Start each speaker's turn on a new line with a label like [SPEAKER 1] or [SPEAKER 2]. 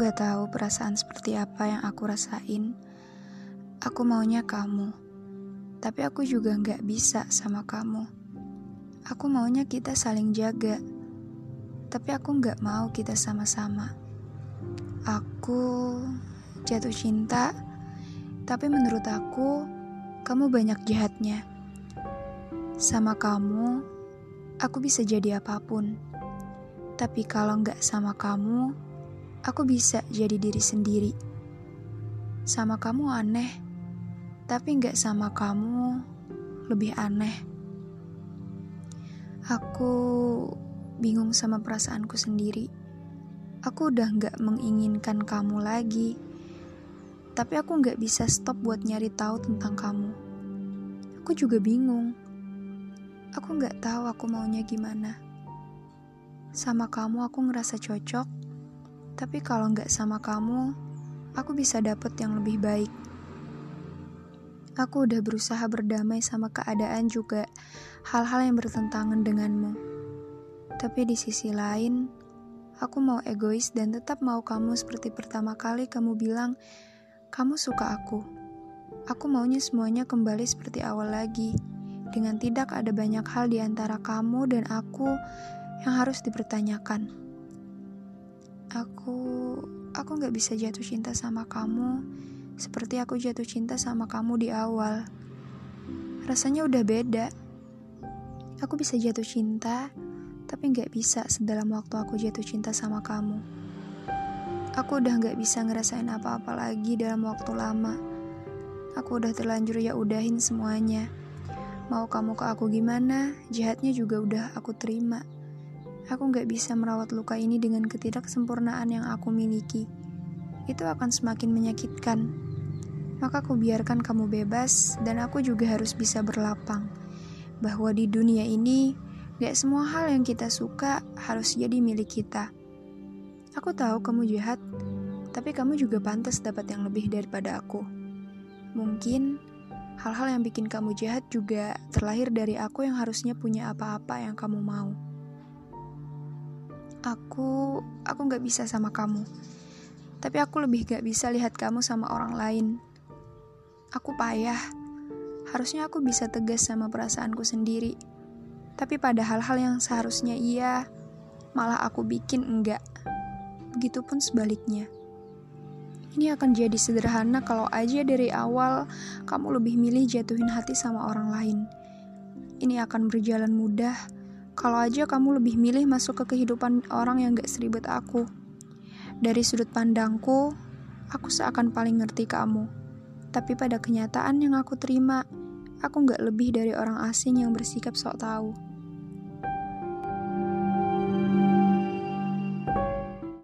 [SPEAKER 1] Nggak tahu perasaan seperti apa yang aku rasain. Aku maunya kamu, tapi aku juga nggak bisa sama kamu. Aku maunya kita saling jaga, tapi aku nggak mau kita sama-sama. Aku jatuh cinta, tapi menurut aku kamu banyak jahatnya. Sama kamu, aku bisa jadi apa pun. Tapi kalau nggak sama kamu, aku bisa jadi diri sendiri. Sama kamu aneh, tapi nggak sama kamu lebih aneh. Aku bingung sama perasaanku sendiri. Aku udah nggak menginginkan kamu lagi, tapi aku nggak bisa stop buat nyari tahu tentang kamu. Aku juga bingung. Aku nggak tahu aku maunya gimana. Sama kamu aku ngerasa cocok, tapi kalau nggak sama kamu, aku bisa dapet yang lebih baik. Aku udah berusaha berdamai sama keadaan juga hal-hal yang bertentangan denganmu. Tapi di sisi lain, aku mau egois dan tetap mau kamu seperti pertama kali kamu bilang, kamu suka aku. Aku maunya semuanya kembali seperti awal lagi, dengan tidak ada banyak hal di antara kamu dan aku yang harus dipertanyakan. Aku, aku gak bisa jatuh cinta sama kamu seperti aku jatuh cinta sama kamu di awal. Rasanya udah beda. Aku bisa jatuh cinta, tapi gak bisa sedalam waktu aku jatuh cinta sama kamu. Aku udah gak bisa ngerasain apa-apa lagi dalam waktu lama. Aku udah terlanjur ya udahin semuanya. Mau kamu ke aku gimana, jahatnya juga udah aku terima. Aku gak bisa merawat luka ini dengan ketidaksempurnaan yang aku miliki. Itu akan semakin menyakitkan. Maka aku biarkan kamu bebas dan aku juga harus bisa berlapang. Bahwa di dunia ini, gak semua hal yang kita suka harus jadi milik kita. Aku tahu kamu jahat, tapi kamu juga pantas dapat yang lebih daripada aku. Mungkin hal-hal yang bikin kamu jahat juga terlahir dari aku yang harusnya punya apa-apa yang kamu mau. Aku, aku gak bisa sama kamu. Tapi aku lebih gak bisa lihat kamu sama orang lain. Aku payah. Harusnya aku bisa tegas sama perasaanku sendiri. Tapi pada hal-hal yang seharusnya iya, malah aku bikin enggak. Begitupun sebaliknya. Ini akan jadi sederhana kalau aja dari awal kamu lebih milih jatuhin hati sama orang lain. Ini akan berjalan mudah kalau aja kamu lebih milih masuk ke kehidupan orang yang gak seribet aku. Dari sudut pandangku, aku seakan paling ngerti kamu. Tapi pada kenyataan yang aku terima, aku gak lebih dari orang asing yang bersikap sok tahu.